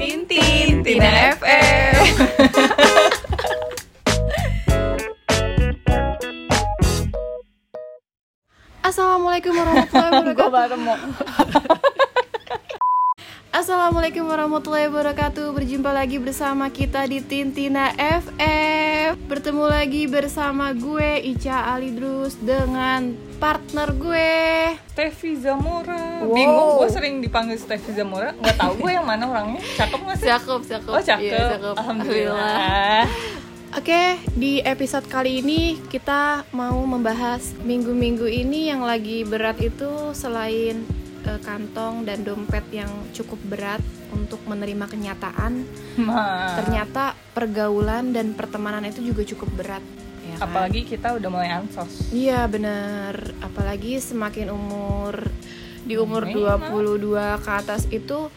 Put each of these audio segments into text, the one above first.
Tintin, Tina FM. Assalamualaikum warahmatullahi wabarakatuh. Assalamualaikum warahmatullahi wabarakatuh. Berjumpa lagi bersama kita di Tintina FF. Bertemu lagi bersama gue Ica Alidrus dengan partner gue. Steffi Zamora. Wow. Bingung, gue sering dipanggil Steffi Zamora. Gak tau gue yang mana orangnya. Cakep gak sih? Cakep, cakep. Oh cakep. Iya, cakep. Alhamdulillah. Oke, di episode kali ini kita mau membahas minggu-minggu ini yang lagi berat itu selain eh, kantong dan dompet yang cukup berat untuk menerima kenyataan, Ma. ternyata pergaulan dan pertemanan itu juga cukup berat. ya kan? Apalagi kita udah mulai ansos. Iya bener, apalagi semakin umur di umur Memang. 22 ke atas itu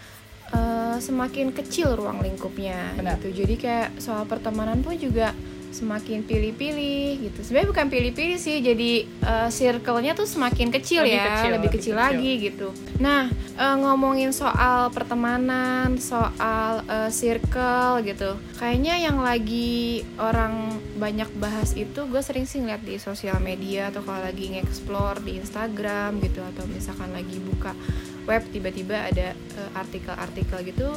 eh, semakin kecil ruang lingkupnya Benar. gitu. Jadi kayak soal pertemanan pun juga semakin pilih-pilih gitu. Sebenarnya bukan pilih-pilih sih, jadi eh, circle-nya tuh semakin kecil Lebih ya, kecil, lebih lebih kecil, kecil. lagi gitu. Nah, eh, ngomongin soal pertemanan, soal eh, circle gitu. Kayaknya yang lagi orang banyak bahas itu gue sering sih ngeliat di sosial media atau kalau lagi nge-explore di Instagram gitu atau misalkan lagi buka web tiba-tiba ada artikel-artikel gitu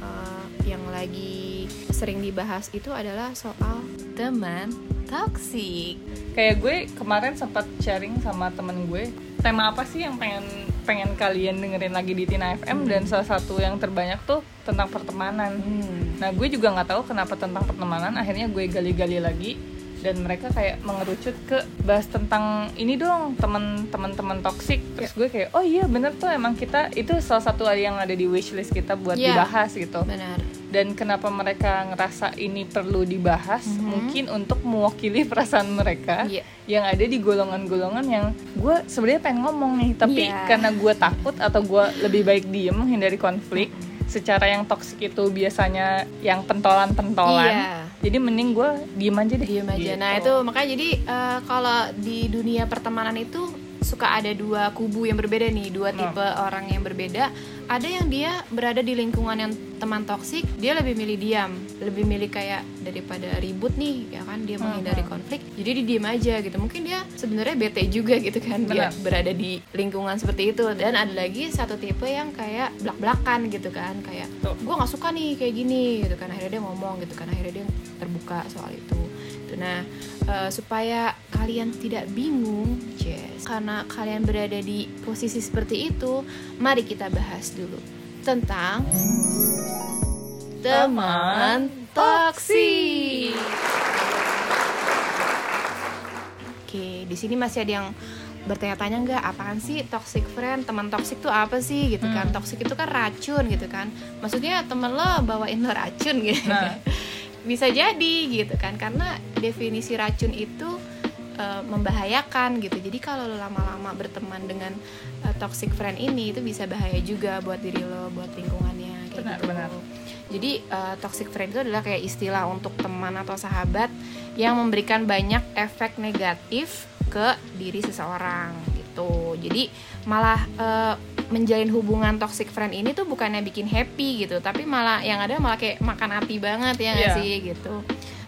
eh, yang lagi sering dibahas itu adalah soal teman toksik. Kayak gue kemarin sempat sharing sama temen gue. Tema apa sih yang pengen pengen kalian dengerin lagi di Tina FM dan salah satu yang terbanyak tuh tentang pertemanan. Nah gue juga nggak tahu kenapa tentang pertemanan. Akhirnya gue gali-gali lagi dan mereka kayak mengerucut ke bahas tentang ini dong teman-teman teman toksik. Terus gue kayak oh iya bener tuh emang kita itu salah satu yang ada di wishlist kita buat Iya. dibahas gitu. Benar. Dan kenapa mereka ngerasa ini perlu dibahas? Mungkin untuk mewakili perasaan mereka Iya. yang ada di golongan-golongan yang gue sebenarnya pengen ngomong nih, tapi Iya. karena gue takut atau gue lebih baik diem menghindari konflik. Secara yang toksik itu biasanya yang pentolan-pentolan. Iya. Jadi mending gue diem aja deh. diem aja. Gitu. Nah itu makanya jadi eh, kalau di dunia pertemanan itu suka ada dua kubu yang berbeda nih, dua Hmm. tipe orang yang berbeda. Ada yang dia berada di lingkungan yang teman toksik, dia lebih milih diam, lebih milih kayak daripada ribut nih, ya kan dia menghindari konflik. Jadi dia diem aja gitu. Mungkin dia sebenarnya bete juga gitu kan dia Benar. berada di lingkungan seperti itu. Dan ada lagi satu tipe yang kayak belak-belakan gitu kan, kayak gue nggak suka nih kayak gini gitu kan. Akhirnya dia ngomong gitu kan, akhirnya dia terbuka soal itu. Gitu. Nah, eh, supaya kalian tidak bingung, Jess, karena kalian berada di posisi seperti itu, mari kita bahas dulu tentang teman toksik. Oke, di sini masih ada yang bertanya-tanya nggak apaan sih toxic friend teman toxic tuh apa sih gitu kan toxic itu kan racun gitu kan maksudnya temen lo bawain lo racun gitu Nah. bisa jadi gitu kan. Karena definisi racun itu eh, membahayakan gitu. Jadi kalau lo lama-lama berteman dengan eh, toxic friend ini itu bisa bahaya juga buat diri lo buat lingkungannya kayak Benar, gitu. benar. jadi eh, toxic friend itu adalah kayak istilah untuk teman atau sahabat yang memberikan banyak efek negatif ke diri seseorang gitu. Jadi malah eh, menjalin hubungan toxic friend ini tuh bukannya bikin happy gitu tapi malah yang ada malah kayak makan hati banget ya nggak Iya. sih gitu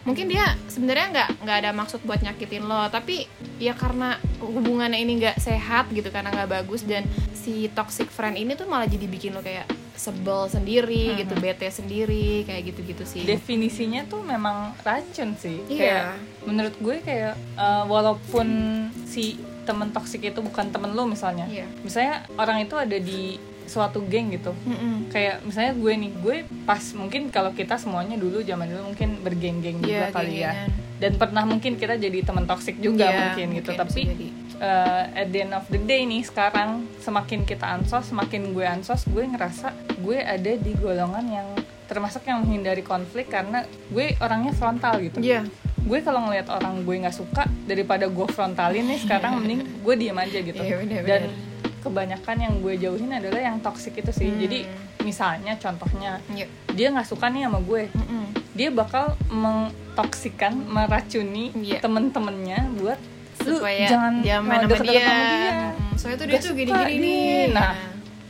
mungkin dia sebenarnya nggak nggak ada maksud buat nyakitin lo tapi ya karena hubungannya ini nggak sehat gitu karena nggak bagus dan si toxic friend ini tuh malah jadi bikin lo kayak sebel sendiri gitu bete sendiri kayak gitu-gitu sih Definisinya tuh memang racun sih. Iya. Kayak menurut gue kayak eh, walaupun si temen toksik itu bukan temen lo misalnya. Iya. Misalnya orang itu ada di suatu geng gitu. Mm-mm. kayak misalnya gue nih gue pas mungkin kalau kita semuanya dulu zaman dulu mungkin bergeng-geng juga Iya, kali ya dan pernah mungkin kita jadi teman toksik juga Iya, mungkin gitu mungkin tapi jadi. eh, at the end of the day nih sekarang semakin kita ansos semakin gue ansos gue ngerasa gue ada di golongan yang termasuk yang menghindari konflik karena gue orangnya frontal gitu Iya. Gue kalau ngelihat orang gue nggak suka daripada gue frontalin nih sekarang mending gue diem aja gitu Iya, bener-bener. dan kebanyakan yang gue jauhin adalah yang toxic itu sih Hmm. jadi misalnya contohnya Iya. dia nggak suka nih sama gue Mm-mm. dia bakal mengtoksikan meracuni Iya. temen-temennya buat "Lu supaya jangan dia main sama dia. dia." Mm, soalnya tuh dia Gak tuh gini-gini nih. nah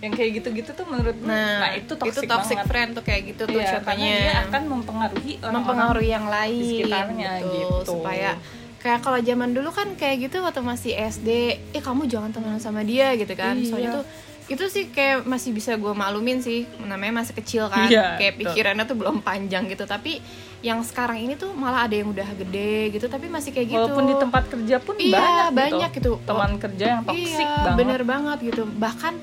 yang kayak gitu-gitu tuh menurut nah, nah, itu toxic, toxic banget. friend tuh kayak gitu tuh Iya, contohnya. dia akan mempengaruhi orang-orang mempengaruhi yang lain di sekitarnya, gitu. supaya kayak kalau zaman dulu kan kayak gitu waktu masih SD eh kamu jangan temenan sama dia gitu kan. Iya. soalnya tuh itu sih kayak masih bisa gue maklumin sih namanya masih kecil kan. Iya, kayak betul. pikirannya tuh belum panjang gitu. Tapi yang sekarang ini tuh malah ada yang udah gede gitu tapi masih kayak gitu. Walaupun di tempat kerja pun Iya, banyak, banyak gitu. teman kerja yang toxic iya, banget. bener banget gitu. Bahkan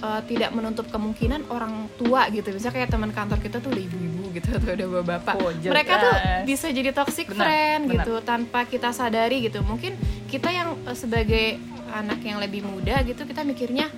eh, tidak menutup kemungkinan orang tua gitu misalnya kayak teman kantor kita tuh udah ibu-ibu gitu atau udah bapak-bapak Oh, mereka tuh bisa jadi toxic Benar, friend benar. gitu tanpa kita sadari gitu mungkin kita yang eh, sebagai anak yang lebih muda gitu kita mikirnya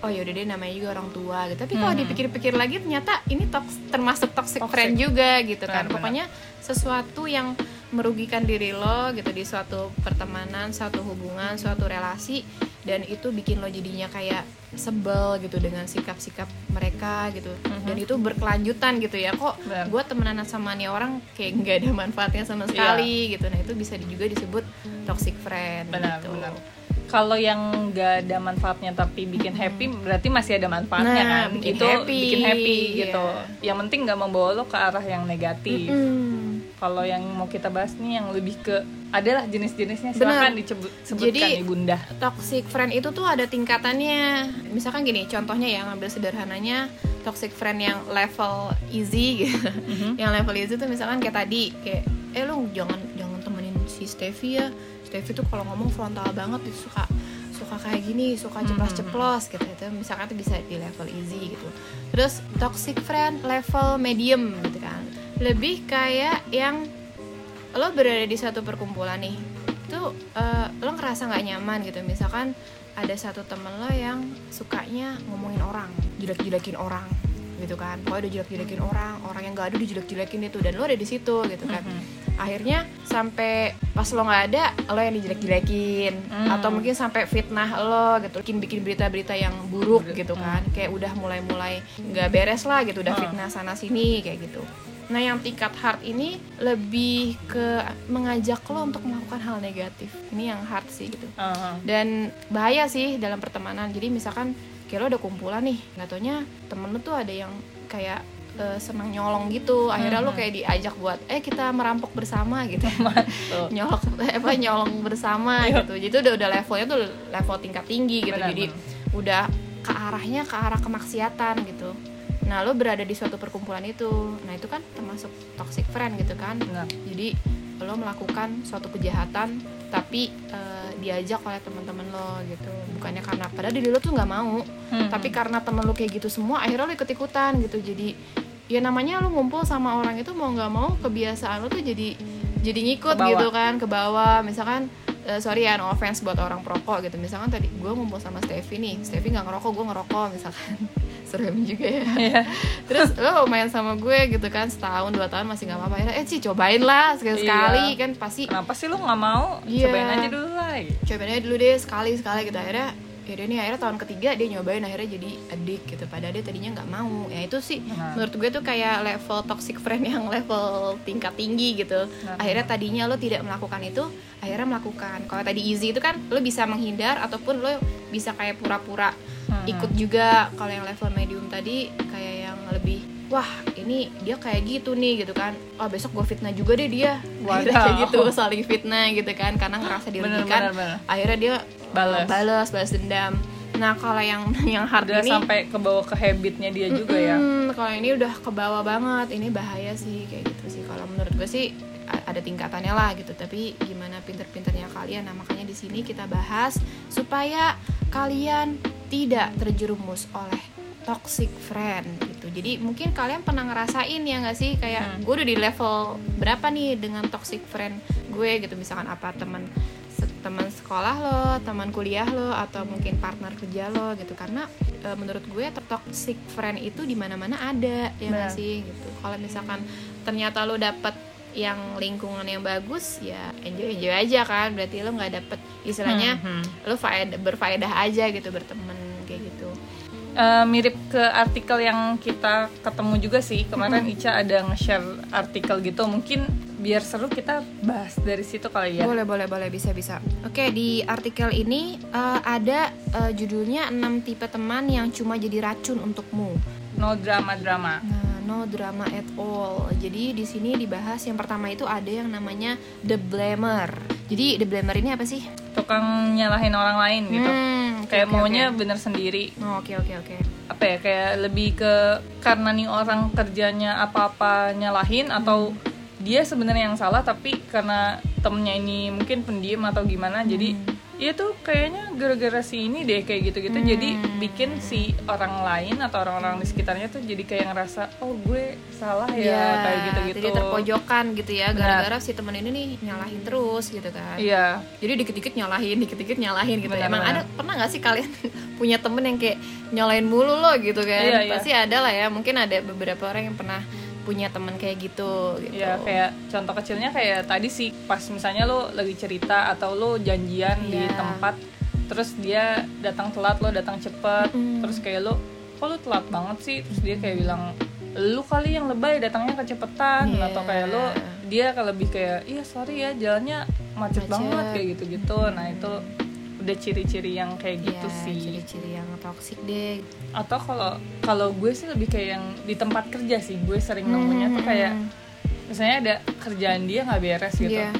oh yaudah deh namanya juga orang tua gitu tapi kalau Hmm. dipikir-pikir lagi ternyata ini toks- termasuk toxic, Toxic. friend juga gitu kan Benar, benar. pokoknya sesuatu yang merugikan diri lo gitu di suatu pertemanan, suatu hubungan, suatu relasi dan itu bikin lo jadinya kayak sebel gitu dengan sikap-sikap mereka gitu. Dan itu berkelanjutan gitu ya. Kok gue temenan sama nih orang kayak nggak ada manfaatnya sama Iya. sekali gitu. Nah itu bisa juga disebut toxic friend benar gitu. benar kalau yang nggak ada manfaatnya tapi bikin happy berarti masih ada manfaatnya Nah, kan? bikin itu happy, bikin happy iya. gitu yang penting nggak membawa lo ke arah yang negatif. Hmm. kalau yang mau kita bahas nih yang lebih ke adalah jenis-jenisnya. Silakan disebutkan Jadi- ibunda toxic friend itu tuh ada tingkatannya. Misalkan gini contohnya ya ngambil sederhananya toxic friend yang level easy gitu. Yang level easy tuh misalkan kayak tadi kayak eh lu jangan si Steffi ya. Steffi tuh kalau ngomong frontal banget dia suka suka kayak gini suka ceplos-ceplos gitu. Itu misalkan tuh bisa di level easy gitu. Terus toxic friend level medium gitu kan. Lebih kayak yang lo berada di satu perkumpulan nih itu eh, lo ngerasa nggak nyaman gitu. Misalkan ada satu temen lo yang sukanya ngomongin orang jelek-jelekin orang gitu kan. Pokoknya udah jelek-jelekin orang orang yang gak ada dijelek-jelekin itu dan lo ada di situ gitu kan. Akhirnya sampai pas lo nggak ada lo yang dijelek-jelekin Hmm. atau mungkin sampai fitnah lo gitu bikin bikin berita-berita yang buruk gitu kan kayak udah mulai-mulai nggak beres lah gitu udah Hmm. fitnah sana sini kayak gitu Nah, yang tingkat hard ini lebih ke mengajak lo untuk melakukan hal negatif. Ini yang hard sih gitu. Heeh. Dan bahaya sih dalam pertemanan. Jadi misalkan kayak lo ada kumpulan nih, nggak taunya temen lo tuh ada yang kayak eh, senang nyolong gitu. Akhirnya lo kayak diajak buat eh kita merampok bersama gitu. Nyolong eh, apa nyolong bersama Iya. gitu. Jadi udah udah levelnya tuh level tingkat tinggi gitu. Benar, Jadi udah ke arahnya ke arah kemaksiatan gitu. Nah, lo berada di suatu perkumpulan itu. Nah, itu kan termasuk toxic friend gitu kan. Benar. Jadi lo melakukan suatu kejahatan tapi eh, diajak oleh teman-teman lo gitu. Bukannya karena padahal diri lo tuh nggak mau, Hmm. tapi karena temen lo kayak gitu semua akhirnya lo ikut-ikutan gitu. Jadi ya namanya lo ngumpul sama orang itu mau nggak mau kebiasaan lo tuh jadi jadi ngikut Ke bawah. gitu kan ke bawah. Misalkan eh, sorry ya no offense buat orang perokok gitu. Misalkan tadi gue ngumpul sama Steffi nih, Steffi nggak ngerokok, gue ngerokok misalkan. Serem juga ya Iya. terus lo main sama gue gitu kan setahun dua tahun masih nggak apa-apa Akhirnya, eh sih cobain lah sekali sekali Iya. kan pasti Kenapa sih lo nggak mau? Iya. Cobain aja dulu lah. cobain aja dulu deh sekali sekali gitu akhirnya yaudah nih akhirnya tahun ketiga dia nyobain akhirnya jadi adik gitu padahal dia tadinya nggak mau ya itu sih Nah. menurut gue tuh kayak level toxic friend yang level tingkat tinggi gitu Nah. akhirnya tadinya lo tidak melakukan itu akhirnya melakukan kalau tadi easy itu kan lo bisa menghindar ataupun lo bisa kayak pura-pura Hmm. ikut juga kalau yang level medium tadi kayak yang lebih wah ini dia kayak gitu nih gitu kan oh besok gue fitnah juga deh dia akhirnya kayak gitu saling fitnah gitu kan karena ngerasa Bener, dirugikan bener, bener. akhirnya dia Balas. balas balas dendam nah kalau yang yang hard Udah ini sampai ke bawah ke habitnya dia juga ya. Kalau ini udah ke bawah banget. Ini bahaya sih kayak gitu sih. Kalau menurut gue sih ada tingkatannya lah gitu. Tapi gimana pinter-pinternya kalian? Nah makanya di sini kita bahas supaya kalian tidak terjerumus oleh toxic friend gitu. Jadi mungkin kalian pernah ngerasain ya nggak sih? Kayak Hmm. gue udah di level berapa nih dengan toxic friend gue gitu. Misalkan apa teman teman sekolah lo, teman kuliah lo, atau mungkin partner kerja lo gitu. Karena e, menurut gue toxic friend itu di mana-mana ada ya nggak sih? Gitu. Kalau misalkan ternyata lo dapet yang lingkungan yang bagus ya enjoy enjoy aja kan. Berarti lo nggak dapet istilahnya Hmm, hmm. lo faedah, berfaedah aja gitu berteman kayak gitu. Eh, mirip ke artikel yang kita ketemu juga sih. Kemarin Ica ada nge-share artikel gitu. Mungkin biar seru kita bahas dari situ kali ya Boleh, boleh, boleh, bisa, bisa. Oke, di artikel ini eh, ada eh, judulnya 6 tipe teman yang cuma jadi racun untukmu. no drama drama Nah, no drama at all. Jadi di sini dibahas yang pertama itu ada yang namanya the blamer. Jadi the blamer ini apa sih? tukang nyalahin orang lain gitu Hmm, oke, kayak oke, maunya oke. bener sendiri Oh, Oke, oke, oke. apa ya kayak lebih ke karena nih orang kerjanya apa-apa nyalahin atau dia sebenarnya yang salah tapi karena temennya ini mungkin pendiam atau gimana jadi ya tuh kayaknya gara-gara si ini deh kayak gitu-gitu jadi bikin si orang lain atau orang-orang di sekitarnya tuh jadi kayak ngerasa oh gue salah ya Iya, kayak gitu-gitu Jadi terpojokan gitu ya, gara-gara si temen ini nih nyalahin terus gitu kan. iya Jadi dikit-dikit nyalahin, dikit-dikit nyalahin gitu. Benar, Emang benar. ada pernah nggak sih kalian punya temen yang kayak nyalain mulu lo gitu kan? Iya, iya. Pasti ada lah ya. Mungkin ada beberapa orang yang pernah punya temen kayak gitu gitu. Ya kayak contoh kecilnya kayak tadi sih pas misalnya lo lagi cerita atau lo janjian di Iya. tempat terus dia datang telat lo datang cepet Mm-mm. terus kayak lo kok lo telat banget sih terus dia kayak bilang lu kali yang lebay datangnya kecepetan Iya. atau kayak lo dia kalau lebih kayak iya sorry ya jalannya macet, Macet. banget kayak gitu gitu nah itu udah ciri-ciri yang kayak gitu Iya, sih ciri-ciri yang toxic deh. atau kalau kalau gue sih lebih kayak yang di tempat kerja sih gue sering nemunya tuh kayak misalnya ada kerjaan dia nggak beres gitu Iya.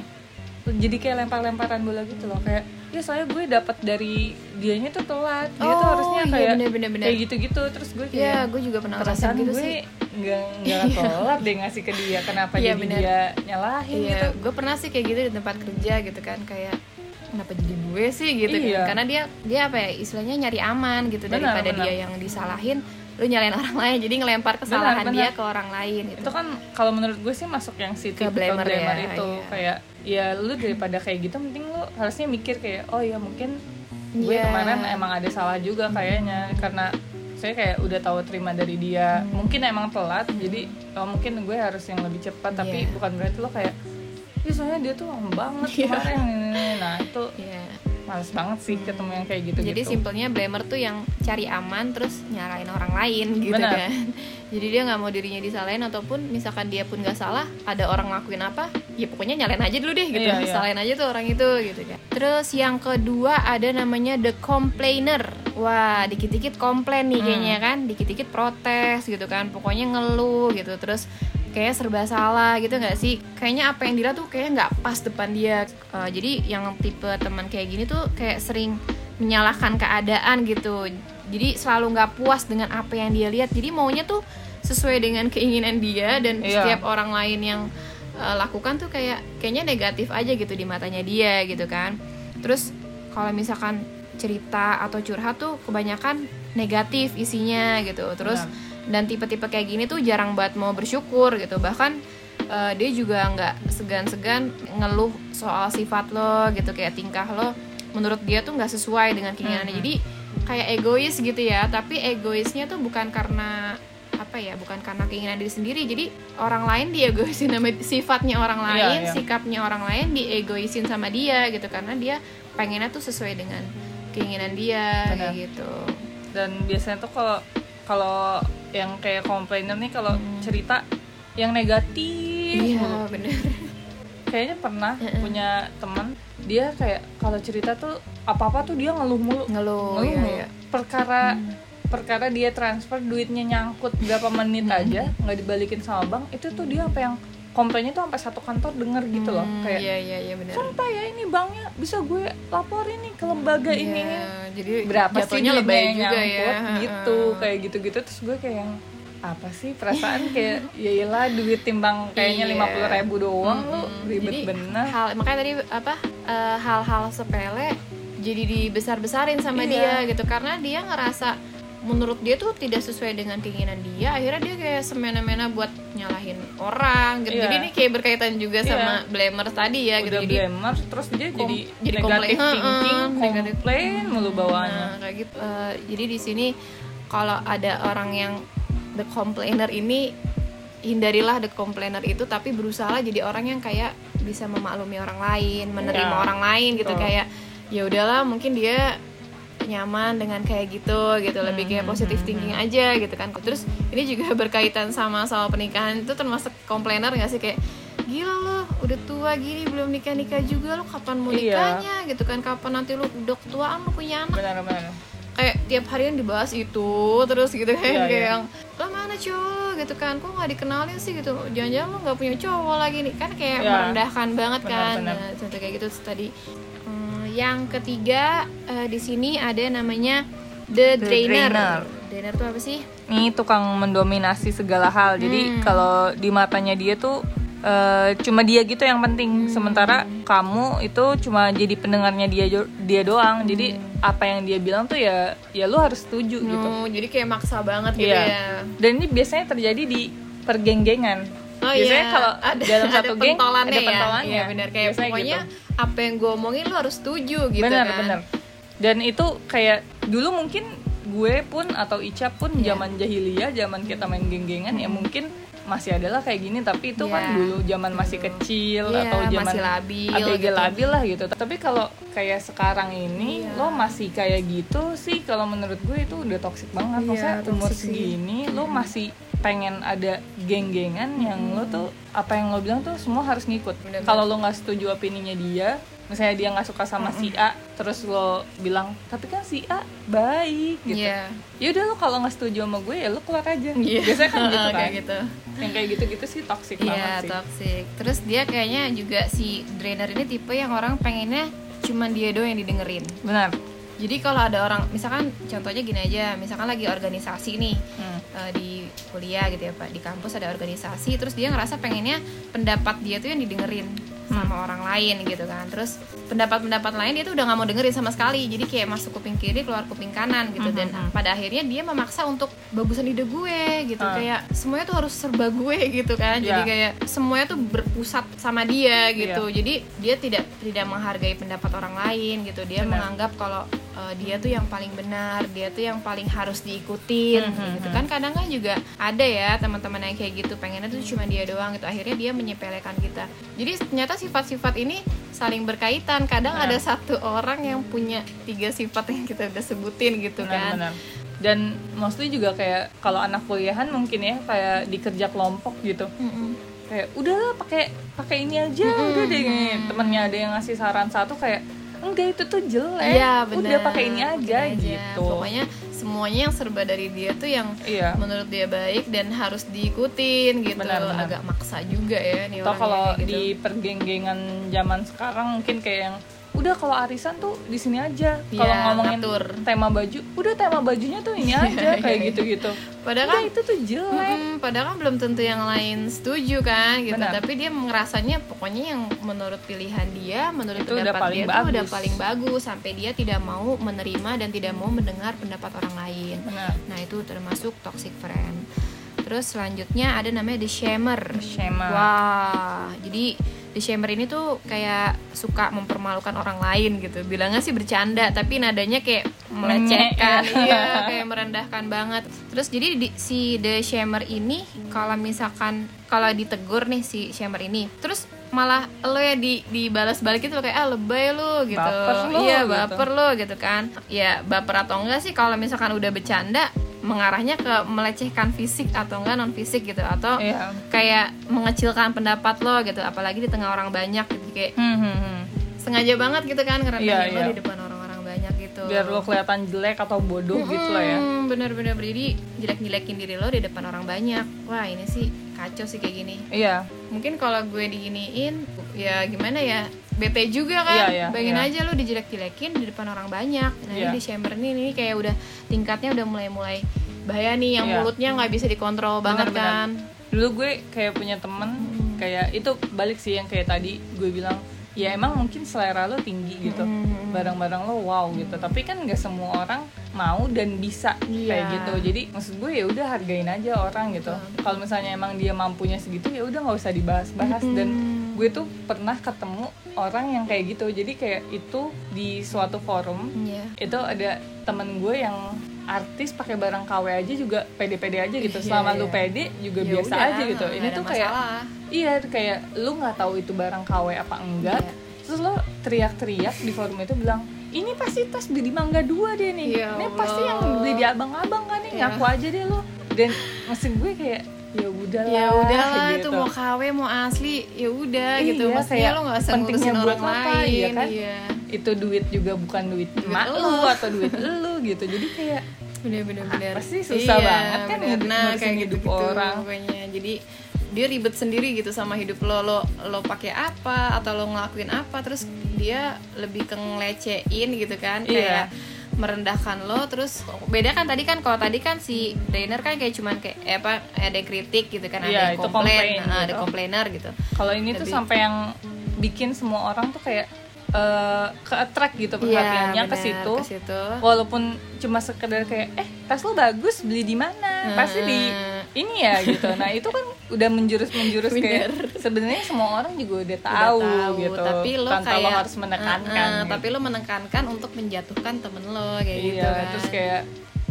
jadi kayak lempar-lemparan bola gitu loh kayak ya saya gue dapat dari dianya tuh telat dia tuh Oh, harusnya iya, kayak bener, bener, bener. kayak gitu-gitu terus gue Iya, kayak gue juga pernah perasaan gitu gue sih. nggak nggak telat deh ngasih ke dia kenapa Iya, jadi bener. dia nyalahin Iya, gitu gue pernah sih kayak gitu di tempat kerja gitu kan kayak kenapa jadi gue sih gitu Iya. kan karena dia dia apa ya istilahnya nyari aman gitu Benar, daripada benar. dia yang disalahin lu nyalain orang lain jadi ngelempar kesalahan benar. dia ke orang lain gitu itu kan kalau menurut gue sih masuk yang si Ke typical blamer ya, blamer itu iya. kayak ya lu daripada kayak gitu mending lu harusnya mikir kayak oh ya mungkin gue Iya. kemarin emang ada salah juga kayaknya karena saya kayak udah tahu terima dari dia Hmm. mungkin emang telat jadi oh, mungkin gue harus yang lebih cepat tapi Iya. bukan berarti lo kayak ya soalnya dia tuh lama banget Iya. kemarin ini, ini, ini." nah itu Iya. males banget sih ketemu yang kayak gitu Jadi simpelnya blamer tuh yang cari aman terus nyalain orang lain gitu Benar. kan. Jadi dia nggak mau dirinya disalahin ataupun misalkan dia pun nggak salah, ada orang ngelakuin apa, ya pokoknya nyalain aja dulu deh gitu. Iya, iya. Salahin aja tuh orang itu gitu kan. Terus yang kedua ada namanya the complainer. Wah, dikit-dikit komplain nih Hmm. kayaknya kan, dikit-dikit protes gitu kan. Pokoknya ngeluh gitu. Terus kayak serba salah gitu nggak sih? Kayaknya apa yang dilihat tuh kayaknya nggak pas depan dia. Uh, jadi yang tipe teman kayak gini tuh kayak sering menyalahkan keadaan gitu. Jadi selalu nggak puas dengan apa yang dia lihat. Jadi maunya tuh sesuai dengan keinginan dia dan Iya. setiap orang lain yang uh, lakukan tuh kayak kayaknya negatif aja gitu di matanya dia gitu kan. Terus kalau misalkan cerita atau curhat tuh kebanyakan negatif isinya gitu. Terus dan tipe-tipe kayak gini tuh jarang banget mau bersyukur gitu. Bahkan uh, dia juga nggak segan-segan ngeluh soal sifat lo gitu kayak tingkah lo. Menurut dia tuh nggak sesuai dengan keinginannya. Jadi kayak egois gitu ya. Tapi egoisnya tuh bukan karena apa ya bukan karena keinginan diri sendiri. Jadi orang lain diegoisin sama sifatnya orang Iya, lain iya. sikapnya orang lain diegoisin sama dia gitu. Karena dia pengennya tuh sesuai dengan keinginan dia kayak gitu. Dan biasanya tuh kalau kalau yang kayak komplainer nih kalau cerita yang negatif Hmm. iya bener. Kayaknya pernah punya teman dia kayak kalau cerita tuh apa apa tuh dia ngeluh mulu. Ngeluh ngeluh iya, iya. perkara perkara dia transfer duitnya nyangkut berapa menit aja nggak dibalikin sama bank itu tuh dia apa yang komplainnya tuh sampai satu kantor denger gitu loh Hmm, kayak iya iya iya bener sumpah ya ini banknya bisa gue laporin nih ke lembaga ini ini jadi berapa sih lebay yang juga ya gitu Heeh. kayak gitu gitu terus gue kayak yang apa sih perasaan kayak ya iyalah duit timbang kayaknya Iya. lima puluh ribu doang lu Mm-mm. ribet Jadi, bener hal makanya tadi apa eh, hal-hal sepele jadi dibesar-besarin sama Iya. dia gitu karena dia ngerasa menurut dia tuh tidak sesuai dengan keinginan dia akhirnya dia kayak semena-mena buat nyalahin orang gitu Iya. jadi ini kayak berkaitan juga Iya. sama blamer tadi ya gitu jadi blamer terus dia kom- jadi, jadi negatif thinking negatif. komplain mulu bawaannya Nah, kayak gitu. Eh, jadi di sini kalau ada orang yang the complainer ini hindarilah the complainer itu tapi berusaha jadi orang yang kayak bisa memaklumi orang lain, menerima Ya, orang lain gitu betul. kayak ya udahlah mungkin dia nyaman dengan kayak gitu gitu. Lebih kayak Hmm, positive hmm, thinking aja gitu kan. Terus ini juga berkaitan sama soal pernikahan itu termasuk komplainer nggak sih? Kayak gila lo udah tua gini belum nikah nikah juga lo kapan mau Iya. nikahnya? Gitu kan kapan nanti lo udah ketuaan lo punya anak? Benar-benar kayak tiap hari yang dibahas itu terus gitu kan Iya, kayak iya. yang lo mana cowok gitu kan kok nggak dikenalin sih? Gitu. Jangan-jangan lo nggak punya cowok lagi nih? Kan kayak Iya. merendahkan banget Benar, kan benar. Nah, contoh kayak gitu. Tadi Hmm, yang ketiga eh, di sini ada namanya the, The drainer. Drainer. drainer tuh apa sih ini tukang mendominasi segala hal jadi Hmm. kalau di matanya dia tuh eh, cuma dia gitu yang penting Hmm. sementara kamu itu cuma jadi pendengarnya dia dia doang jadi Hmm. apa yang dia bilang tuh ya ya lu harus setuju gitu No, jadi kayak maksa banget gitu Iya. ya dan ini biasanya terjadi di pergeng-gengan Oh biasanya iya, kalau ada, dalam ada satu geng pentolannya ada ya. pentolannya Iya benar kayak Biasanya pokoknya gitu. apa yang gue omongin lo harus setuju gitu benar kan. benar dan itu kayak dulu mungkin gue pun atau Ica pun Iya. zaman jahiliyah zaman kita main geng-gengan ya mungkin masih adalah kayak gini tapi itu kan Iya. dulu zaman masih kecil Iya, atau zaman masih labil ABG gitu. labil lah gitu tapi kalau kayak sekarang ini Iya. lo masih kayak gitu sih kalau menurut gue itu udah toxic banget Iya, maksudnya umur sih. segini lo masih pengen ada geng-gengan yang lo tuh apa yang lo bilang tuh semua harus ngikut kalau lo nggak setuju opininya dia misalnya dia nggak suka sama si A terus lo bilang tapi kan si A baik gitu Iya. ya udah lo kalau nggak setuju sama gue ya lo keluar aja Iya. biasanya kan gitu kan kayak gitu. yang kayak gitu-gitu sih toxic banget Iya, sih toxic. Terus dia kayaknya juga si drainer ini tipe yang orang pengennya cuman dia doang yang didengerin. benar Jadi kalau ada orang, misalkan contohnya gini aja, misalkan lagi organisasi nih Hmm. Eh, di kuliah gitu ya pak, di kampus ada organisasi, terus dia ngerasa pengennya pendapat dia tuh yang didengerin sama orang lain gitu kan. Terus pendapat-pendapat lain dia tuh udah nggak mau dengerin sama sekali, jadi kayak masuk kuping kiri keluar kuping kanan gitu. Dan Mhm. pada akhirnya dia memaksa untuk bagusan ide gue gitu, Ah. kayak semuanya tuh harus serba gue gitu kan. Jadi Iya. kayak semuanya tuh berpusat sama dia gitu. Iya. Jadi dia tidak tidak menghargai pendapat orang lain gitu. Dia Benar. menganggap kalau uh, dia tuh yang paling benar, dia tuh yang paling harus diikutin Mhm, gitu mhm. kan. Kadang kan juga ada ya teman-teman yang kayak gitu, pengennya tuh cuma dia doang gitu. Akhirnya dia menyepelekan kita. Jadi ternyata sifat-sifat ini saling berkaitan. Kadang Benar. ada satu orang yang punya tiga sifat yang kita udah sebutin gitu kan. benar-benar dan mostly juga kayak kalau anak kuliahan mungkin ya kayak di kerja kelompok gitu Mm-mm. kayak udahlah pakai pakai ini aja udah deh temennya ada yang ngasih saran satu kayak enggak itu tuh jelek Iya benar. udah pakai ini aja Pakai gitu Pokoknya semuanya yang serba dari dia tuh yang iya menurut dia baik dan harus diikutin gitu. Benar, benar. Agak maksa juga ya nih kalau gitu. di pergeng-gengan zaman sekarang mungkin kayak yang udah kalau arisan tuh di sini aja kalau Iya, ngomongin ngatur. tema baju udah tema bajunya tuh ini aja kayak gitu-gitu Padahal Enggak, kan itu tuh jelek Mm, padahal kan belum tentu yang lain setuju kan gitu. Benar. Tapi dia ngerasanya pokoknya yang menurut pilihan dia, menurut Itu udah pendapat paling dia tuh udah bagus. paling bagus sampai dia tidak mau menerima dan tidak mau mendengar pendapat orang lain. benar Nah, itu termasuk toxic friend. Terus selanjutnya ada namanya the shamer. Shamer. Wah, jadi the shamer ini tuh kayak suka mempermalukan orang lain gitu. Bilangnya sih bercanda, tapi nadanya kayak melecehkan, Menyek. iya, kayak merendahkan banget. Terus jadi di- si the shamer ini kalau misalkan kalau ditegur nih si shamer ini, terus malah lo ya di dibalas balik itu kayak ah lebay lo gitu. Baper lo, iya, gitu. baper lo gitu kan. Ya baper atau enggak sih kalau misalkan udah bercanda mengarahnya ke melecehkan fisik atau enggak non fisik gitu atau Iya. kayak mengecilkan pendapat lo gitu apalagi di tengah orang banyak gitu kayak Hmm, hmm, hmm. sengaja banget gitu kan karena Iya, lo iya. di depan orang-orang banyak gitu. Biar lo kelihatan jelek atau bodoh gitu lah ya. Hmm, bener-bener jadi jelek-jelekin diri lo di depan orang banyak. Wah ini sih kacau sih kayak gini. Iya. Mungkin kalau gue diginiin ya gimana ya bete juga kan Iya, iya, bayangin iya. aja lo dijelek-jelekin di depan orang banyak nah Iya. ini di chamber ini, ini kayak udah tingkatnya udah mulai-mulai bahaya nih yang Iya. mulutnya nggak bisa dikontrol banget Benar-benar. kan dulu gue kayak punya temen kayak itu balik sih yang kayak tadi gue bilang ya emang mungkin selera lo tinggi gitu Hmm. barang-barang lo wow gitu tapi kan nggak semua orang mau dan bisa Iya. kayak gitu jadi maksud gue ya udah hargain aja orang gitu kalau misalnya emang dia mampunya segitu ya udah nggak usah dibahas-bahas dan gue tuh pernah ketemu orang yang kayak gitu jadi kayak itu di suatu forum Iya. itu ada temen gue yang artis pakai barang KW aja juga pede-pede aja gitu Iya, selama lu iya. pede juga Ya biasa udah, aja gitu ini tuh kayak masalah. iya kayak lu nggak tahu itu barang KW apa enggak Iya. terus lo teriak-teriak di forum itu bilang ini pasti tas beli di Mangga dua deh nih Ya ini pasti yang beli di abang-abang kan nih Iya. ngaku aja deh lo dan maksud gue kayak ya udah ya udah lah gitu. itu mau KW mau asli ya udah Iya, gitu maksudnya kayak lo nggak usah pentingnya ngurusin buat orang apa, lain iya kan? iya itu duit juga bukan duit emak lu. atau duit lu gitu jadi kayak bener bener bener Apa sih, susah banget kan bener. nah kayak gitu hidup orang. pokoknya jadi dia ribet sendiri gitu sama hidup lo lo lo pakai apa atau lo ngelakuin apa terus dia lebih ke ngelecehin gitu kan Iya. kayak merendahkan lo terus beda kan tadi kan kalau tadi kan si Rainer kan kayak cuman kayak eh, apa ada yang kritik gitu kan ada yang itu komplain komplain nah, ada gitu. komplainer gitu kalau ini tuh Lebih- sampai yang bikin semua orang tuh kayak eh, ke attract gitu perhatiannya situ ke situ walaupun cuma sekedar kayak eh tas lo bagus beli di mana pasti di Hmm. Ini ya gitu nah itu kan udah menjurus menjurus kayak sebenarnya semua orang juga udah tahu, Udah gitu tapi lo tanpa kayak lo harus menekankan Eh, eh, gitu. tapi lo menekankan untuk menjatuhkan temen lo kayak iya gitu kan terus kayak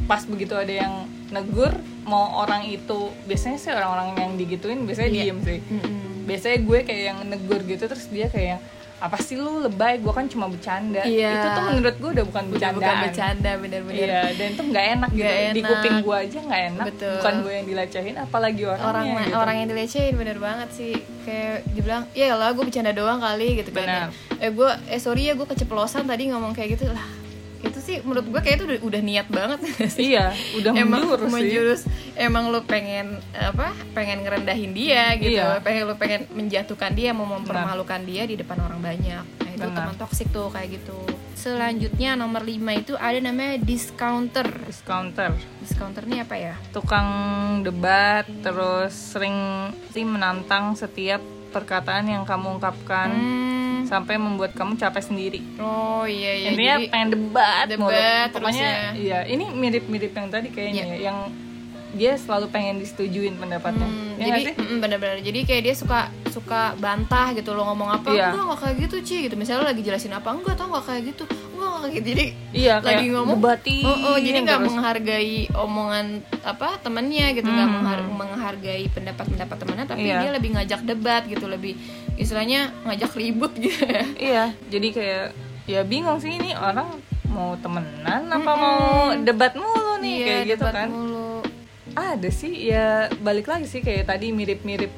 pas begitu ada yang negur mau orang itu biasanya sih orang-orang yang digituin biasanya Iya. diem sih Mm-mm. biasanya gue kayak yang negur gitu terus dia kayak apa sih lu lebay gue kan cuma bercanda Iya. itu tuh menurut gue udah bukan udah bercandaan bukan bercanda bener-bener iya dan itu nggak enak gitu Nggak di enak. kuping gue aja nggak enak Betul. bukan gue yang dilecehin apalagi orangnya orang gitu. orang yang dilecehin bener banget sih kayak dibilang ya lah gue bercanda doang kali gitu kan Benar. eh gue eh sorry ya gue keceplosan tadi ngomong kayak gitu lah sih menurut gue kayak itu udah, udah niat banget. Sih iya udah emang menjurus sih. menjurus. Emang lu pengen apa pengen ngerendahin dia gitu. Iya. pengen lu pengen menjatuhkan dia mau mempermalukan dia di depan orang banyak. Nah itu Benar. teman toksik tuh kayak gitu. Selanjutnya nomor 5 itu ada namanya discounter. Discounter. Discounter ini apa ya? Tukang debat terus sering sih menantang setiap perkataan yang kamu ungkapkan. Hmm, sampai membuat kamu capek sendiri oh iya iya intinya jadi pengen debat, debat pokoknya ya. iya ini mirip-mirip yang tadi kayaknya Iya. ya, yang dia selalu pengen disetujuin pendapatnya Hmm, ya jadi nggak sih? mm, bener-bener jadi kayak dia suka suka bantah gitu lo ngomong apa Iya. enggak nggak kayak gitu Ci gitu misalnya lo lagi jelasin apa enggak tau nggak kayak gitu enggak nggak kayak gitu jadi iya lagi ngomong debatin oh, oh, jadi nggak terus. menghargai omongan apa temennya gitu nggak Hmm. menghar- menghargai pendapat-pendapat temennya tapi Iya. dia lebih ngajak debat gitu lebih istilahnya ngajak ribut gitu ya iya jadi kayak ya bingung sih ini orang mau temenan apa mau debat mulu nih Iya, kayak gitu debat kan mulu. Ada sih ya balik lagi sih kayak tadi mirip-mirip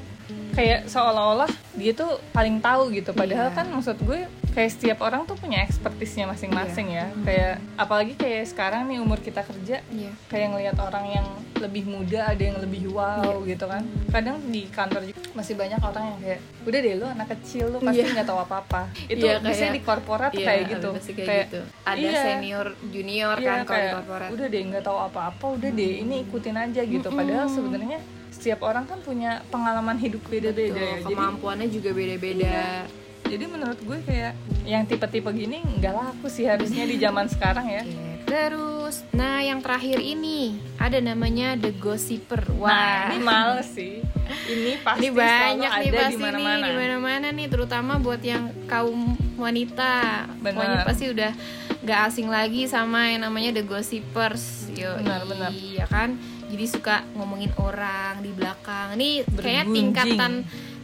kayak seolah-olah dia tuh paling tahu gitu padahal Iya. kan maksud gue kayak setiap orang tuh punya ekspertisnya masing-masing ya kayak apalagi kayak sekarang nih umur kita kerja Iya. kayak ngelihat orang yang lebih muda ada yang lebih wow Iya. gitu kan kadang di kantor juga masih banyak orang yang kayak udah deh lu anak kecil lu pasti Iya. nggak tahu apa-apa itu Iya, biasanya kayak- di korporat Iya, kayak gitu pasti kayak, gitu ada iya. senior junior Iya, kan kalau di kayak, korporat udah deh nggak tahu apa-apa udah deh ini ikutin aja gitu padahal sebenarnya setiap orang kan punya pengalaman hidup beda-beda ya jadi kemampuannya juga beda-beda jadi menurut gue kayak yang tipe-tipe gini nggak laku sih harusnya di zaman sekarang ya Terus, nah yang terakhir ini ada namanya The Gossiper. Nah, Wah, ini males sih. Ini pasti ini banyak nih ada pasti di nih mana-mana. di mana-mana nih, terutama buat yang kaum wanita. Benar. Pokoknya pasti udah gak asing lagi sama yang namanya The Gossipers. Yo, Benar, benar. Iya kan? Jadi suka ngomongin orang di belakang. Ini Bergunjing. tingkatan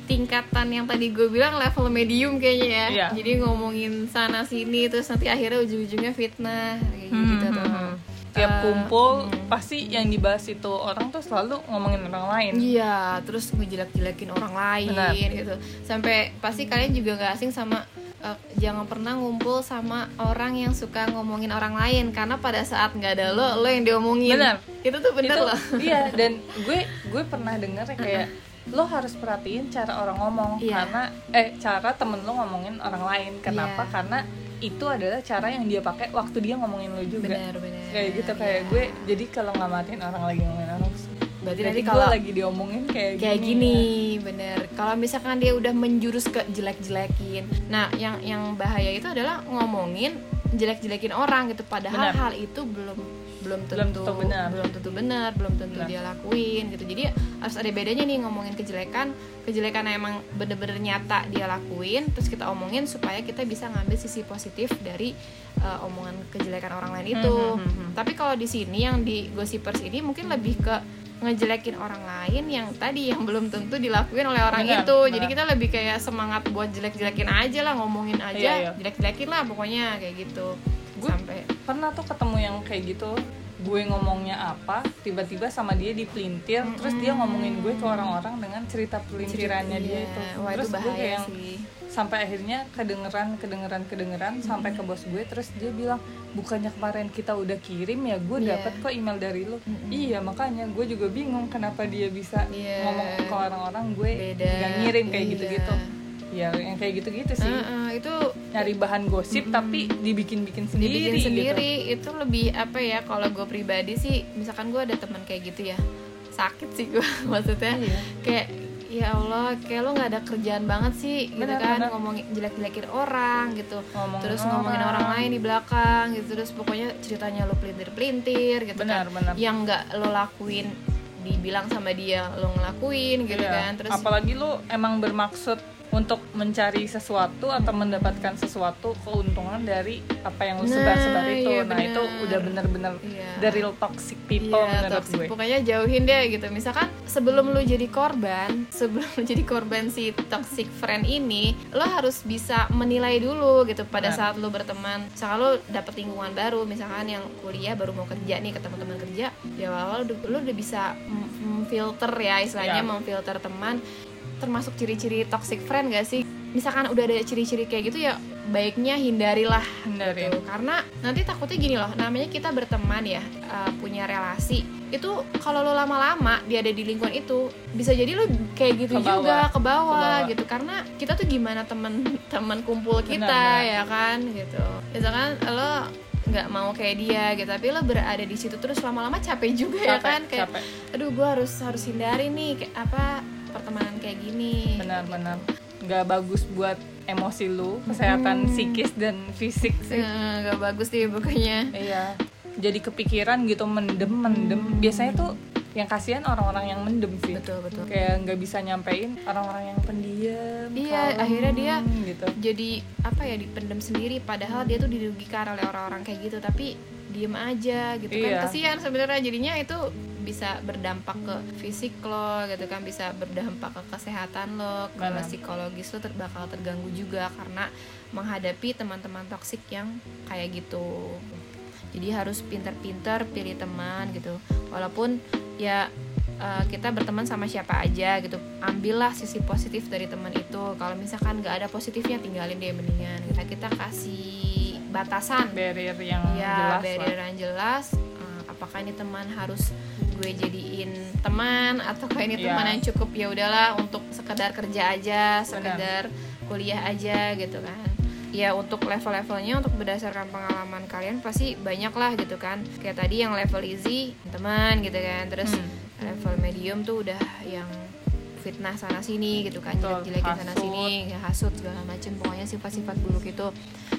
tingkatan yang tadi gue bilang level medium kayaknya ya. Iya. Jadi ngomongin sana sini terus nanti akhirnya ujung-ujungnya fitnah kayak Hmm, gitu hmm, tuh. hmm. Tiap Eh, kumpul pasti yang dibahas itu orang tuh selalu ngomongin orang lain. Iya, terus ngejelek-jelekin orang lain Benar. gitu. Sampai pasti kalian juga nggak asing sama eh, jangan pernah ngumpul sama orang yang suka ngomongin orang lain karena pada saat nggak ada lo, lo yang diomongin. Benar. Itu tuh bener Itu- loh. Iya, dan gue gue pernah denger ya kayak lo harus perhatiin cara orang ngomong Iya. karena eh cara temen lo ngomongin orang lain. Kenapa? Iya. Karena itu adalah cara yang dia pakai waktu dia ngomongin lo juga. Benar, benar. Kayak gitu kayak Iya. gue jadi kalau nggak matiin orang lagi ngomongin orang Berarti nanti kalau lagi diomongin kayak, kayak gini, gini, ya. bener. Kalau misalkan dia udah menjurus ke jelek-jelekin, nah yang yang bahaya itu adalah ngomongin jelek-jelekin orang gitu. Padahal Benar. hal itu belum belum tentu Belum tentu benar. belum tentu benar, belum tentu Benar. dia lakuin gitu. Jadi harus ada bedanya nih ngomongin kejelekan, kejelekan yang emang bener-bener nyata dia lakuin, terus kita omongin supaya kita bisa ngambil sisi positif dari uh, omongan kejelekan orang lain itu. Hmm, hmm, hmm. Tapi kalau di sini yang di gossipers ini mungkin lebih ke ngejelekin orang lain yang tadi yang belum tentu dilakuin oleh orang Benar, itu. benar. Jadi kita lebih kayak semangat buat jelek-jelekin aja lah, ngomongin aja, Iya, iya. jelek-jelekin lah pokoknya kayak gitu. Gue- Sampai pernah tuh ketemu yang kayak gitu gue ngomongnya apa tiba-tiba sama dia dipelintir terus dia ngomongin gue ke orang-orang dengan cerita pelintirannya dia Iya. itu Wah, terus itu gue kayak yang sih. sampai akhirnya kedengeran kedengeran kedengeran sampai ke bos gue terus dia bilang bukannya kemarin kita udah kirim ya gue Iya. dapet kok email dari lo iya makanya gue juga bingung kenapa dia bisa Iya. ngomong ke orang-orang gue nggak ngirim kayak Iya. gitu-gitu ya yang kayak gitu-gitu sih Heeh, itu nyari bahan gosip tapi dibikin-bikin sendiri dibikin gitu. sendiri itu lebih apa ya kalau gue pribadi sih misalkan gue ada teman kayak gitu ya sakit sih gue maksudnya Iya. kayak ya Allah kayak lo nggak ada kerjaan banget sih gitu Benar, kan benar. ngomongin jelek-jelekin orang gitu Ngomongin terus ngomongin orang. orang lain di belakang gitu terus pokoknya ceritanya lo pelintir-pelintir gitu benar kan benar yang nggak lo lakuin dibilang sama dia lo ngelakuin gitu Iya. kan terus apalagi lu emang bermaksud untuk mencari sesuatu atau mendapatkan sesuatu keuntungan dari apa yang lu Nah, sebar-sebar itu iya nah itu udah bener-bener Iya. the real toxic people Iya, menurut toxic. gue Pokoknya jauhin deh gitu. Misalkan sebelum lu jadi korban, sebelum lu jadi korban si toxic friend ini, lo harus bisa menilai dulu gitu pada Benar. saat lu berteman. Misalkan lu dapet lingkungan baru, misalkan yang kuliah baru mau kerja nih ketemu teman kerja, ya awal lu, udah bisa memfilter ya istilahnya Ya. memfilter teman termasuk ciri-ciri toxic friend gak sih? Misalkan udah ada ciri-ciri kayak gitu ya baiknya hindarilah Hindarin. gitu. karena nanti takutnya gini loh namanya kita berteman ya uh, punya relasi itu kalau lo lama-lama dia ada di lingkungan itu bisa jadi lo kayak gitu Ke bawah. juga ke bawah gitu karena kita tuh gimana temen-temen kumpul kita Benar, benar. ya kan gitu misalkan lo nggak mau kayak dia gitu tapi lo berada di situ terus lama-lama capek juga ya Capek, kan kayak capek. aduh gue harus harus hindari nih kayak apa pertemanan kayak gini. Benar-benar. Nggak bagus buat emosi lu kesehatan psikis dan fisik sih. Nggak bagus sih pokoknya. Iya. Jadi kepikiran gitu mendem mendem biasanya tuh yang kasihan orang-orang yang mendem sih. Betul betul. Kayak nggak bisa nyampein orang-orang yang pendiam Iya, kalem, akhirnya dia gitu. jadi apa ya dipendam sendiri padahal dia tuh dirugikan oleh orang-orang kayak gitu tapi diem aja gitu Iya. kan kasihan sebenarnya jadinya itu bisa berdampak ke fisik lo gitu kan bisa berdampak ke kesehatan lo ke Benar. psikologis lo ter bakal terganggu juga karena menghadapi teman-teman toksik yang kayak gitu. Jadi harus pinter-pinter pilih teman gitu. Walaupun ya uh, kita berteman sama siapa aja gitu. Ambillah sisi positif dari teman itu. Kalau misalkan nggak ada positifnya tinggalin deh mendingan kita kita kasih batasan. Barrier yang ya jelas barrier yang jelas. Uh, apakah ini teman harus gue jadiin teman atau kayak ini Iya. teman yang cukup? Ya udahlah untuk sekedar kerja aja sekedar kuliah aja gitu kan ya untuk level-levelnya untuk berdasarkan pengalaman kalian pasti banyak lah gitu kan. Kayak tadi yang level easy teman gitu kan. Terus Hmm. level medium tuh udah yang fitnah sana sini gitu kan. Jelek-jelekin sana sini ya hasut segala macem. Pokoknya sifat-sifat buruk itu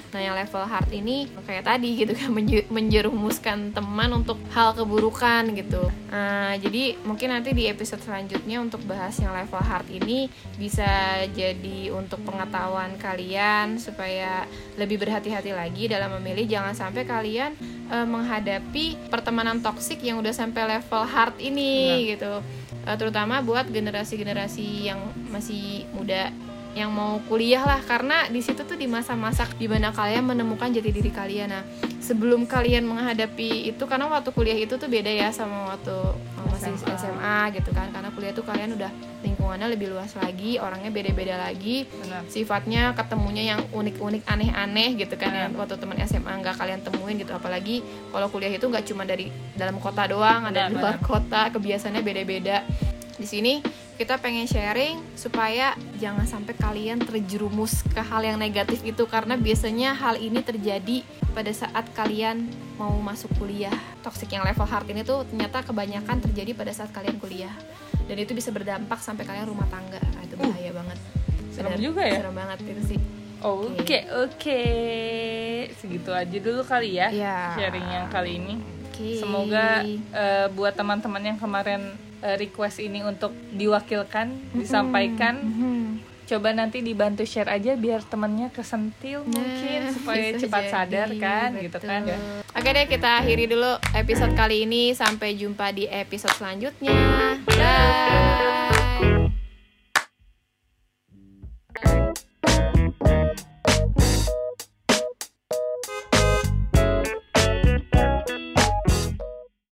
nah yang level hard ini kayak tadi gitu kan menje- menjerumuskan teman untuk hal keburukan gitu. Nah, jadi mungkin nanti di episode selanjutnya untuk bahas yang level hard ini bisa jadi untuk pengetahuan kalian supaya lebih berhati-hati lagi dalam memilih. Jangan sampai kalian eh, menghadapi pertemanan toksik yang udah sampai level hard ini gitu. Eh, terutama buat generasi-generasi yang masih muda yang mau kuliah lah. Karena di situ tuh di masa-masa di mana kalian menemukan jati diri kalian. Nah sebelum kalian menghadapi itu karena waktu kuliah itu tuh beda ya sama waktu masih SMA. SMA gitu kan. Karena kuliah tuh kalian udah lingkungannya lebih luas lagi orangnya beda-beda lagi. Benar. sifatnya ketemunya yang unik-unik aneh-aneh gitu kan. Benar. yang waktu teman SMA nggak kalian temuin gitu. Apalagi kalau kuliah itu nggak cuma dari dalam kota doang ada di luar kota kebiasaannya beda-beda di sini kita pengen sharing supaya jangan sampai kalian terjerumus ke hal yang negatif itu karena biasanya hal ini terjadi pada saat kalian mau masuk kuliah. Toxic yang level hard ini tuh ternyata kebanyakan terjadi pada saat kalian kuliah. Dan itu bisa berdampak sampai kalian rumah tangga. Ah, itu bahaya banget. serem Bener, juga ya? Serem banget itu sih. Oke oke. Segitu aja dulu kali ya Iya. sharing yang kali ini. Oke. Semoga eh, buat teman-teman yang kemarin eh, request ini untuk diwakilkan, disampaikan, Mhm. coba nanti dibantu share aja biar temennya kesentil mungkin Nah, supaya bisa cepat jadi, sadar kan, gitu kan ya. betul. Oke deh kita akhiri dulu episode kali ini sampai jumpa di episode selanjutnya.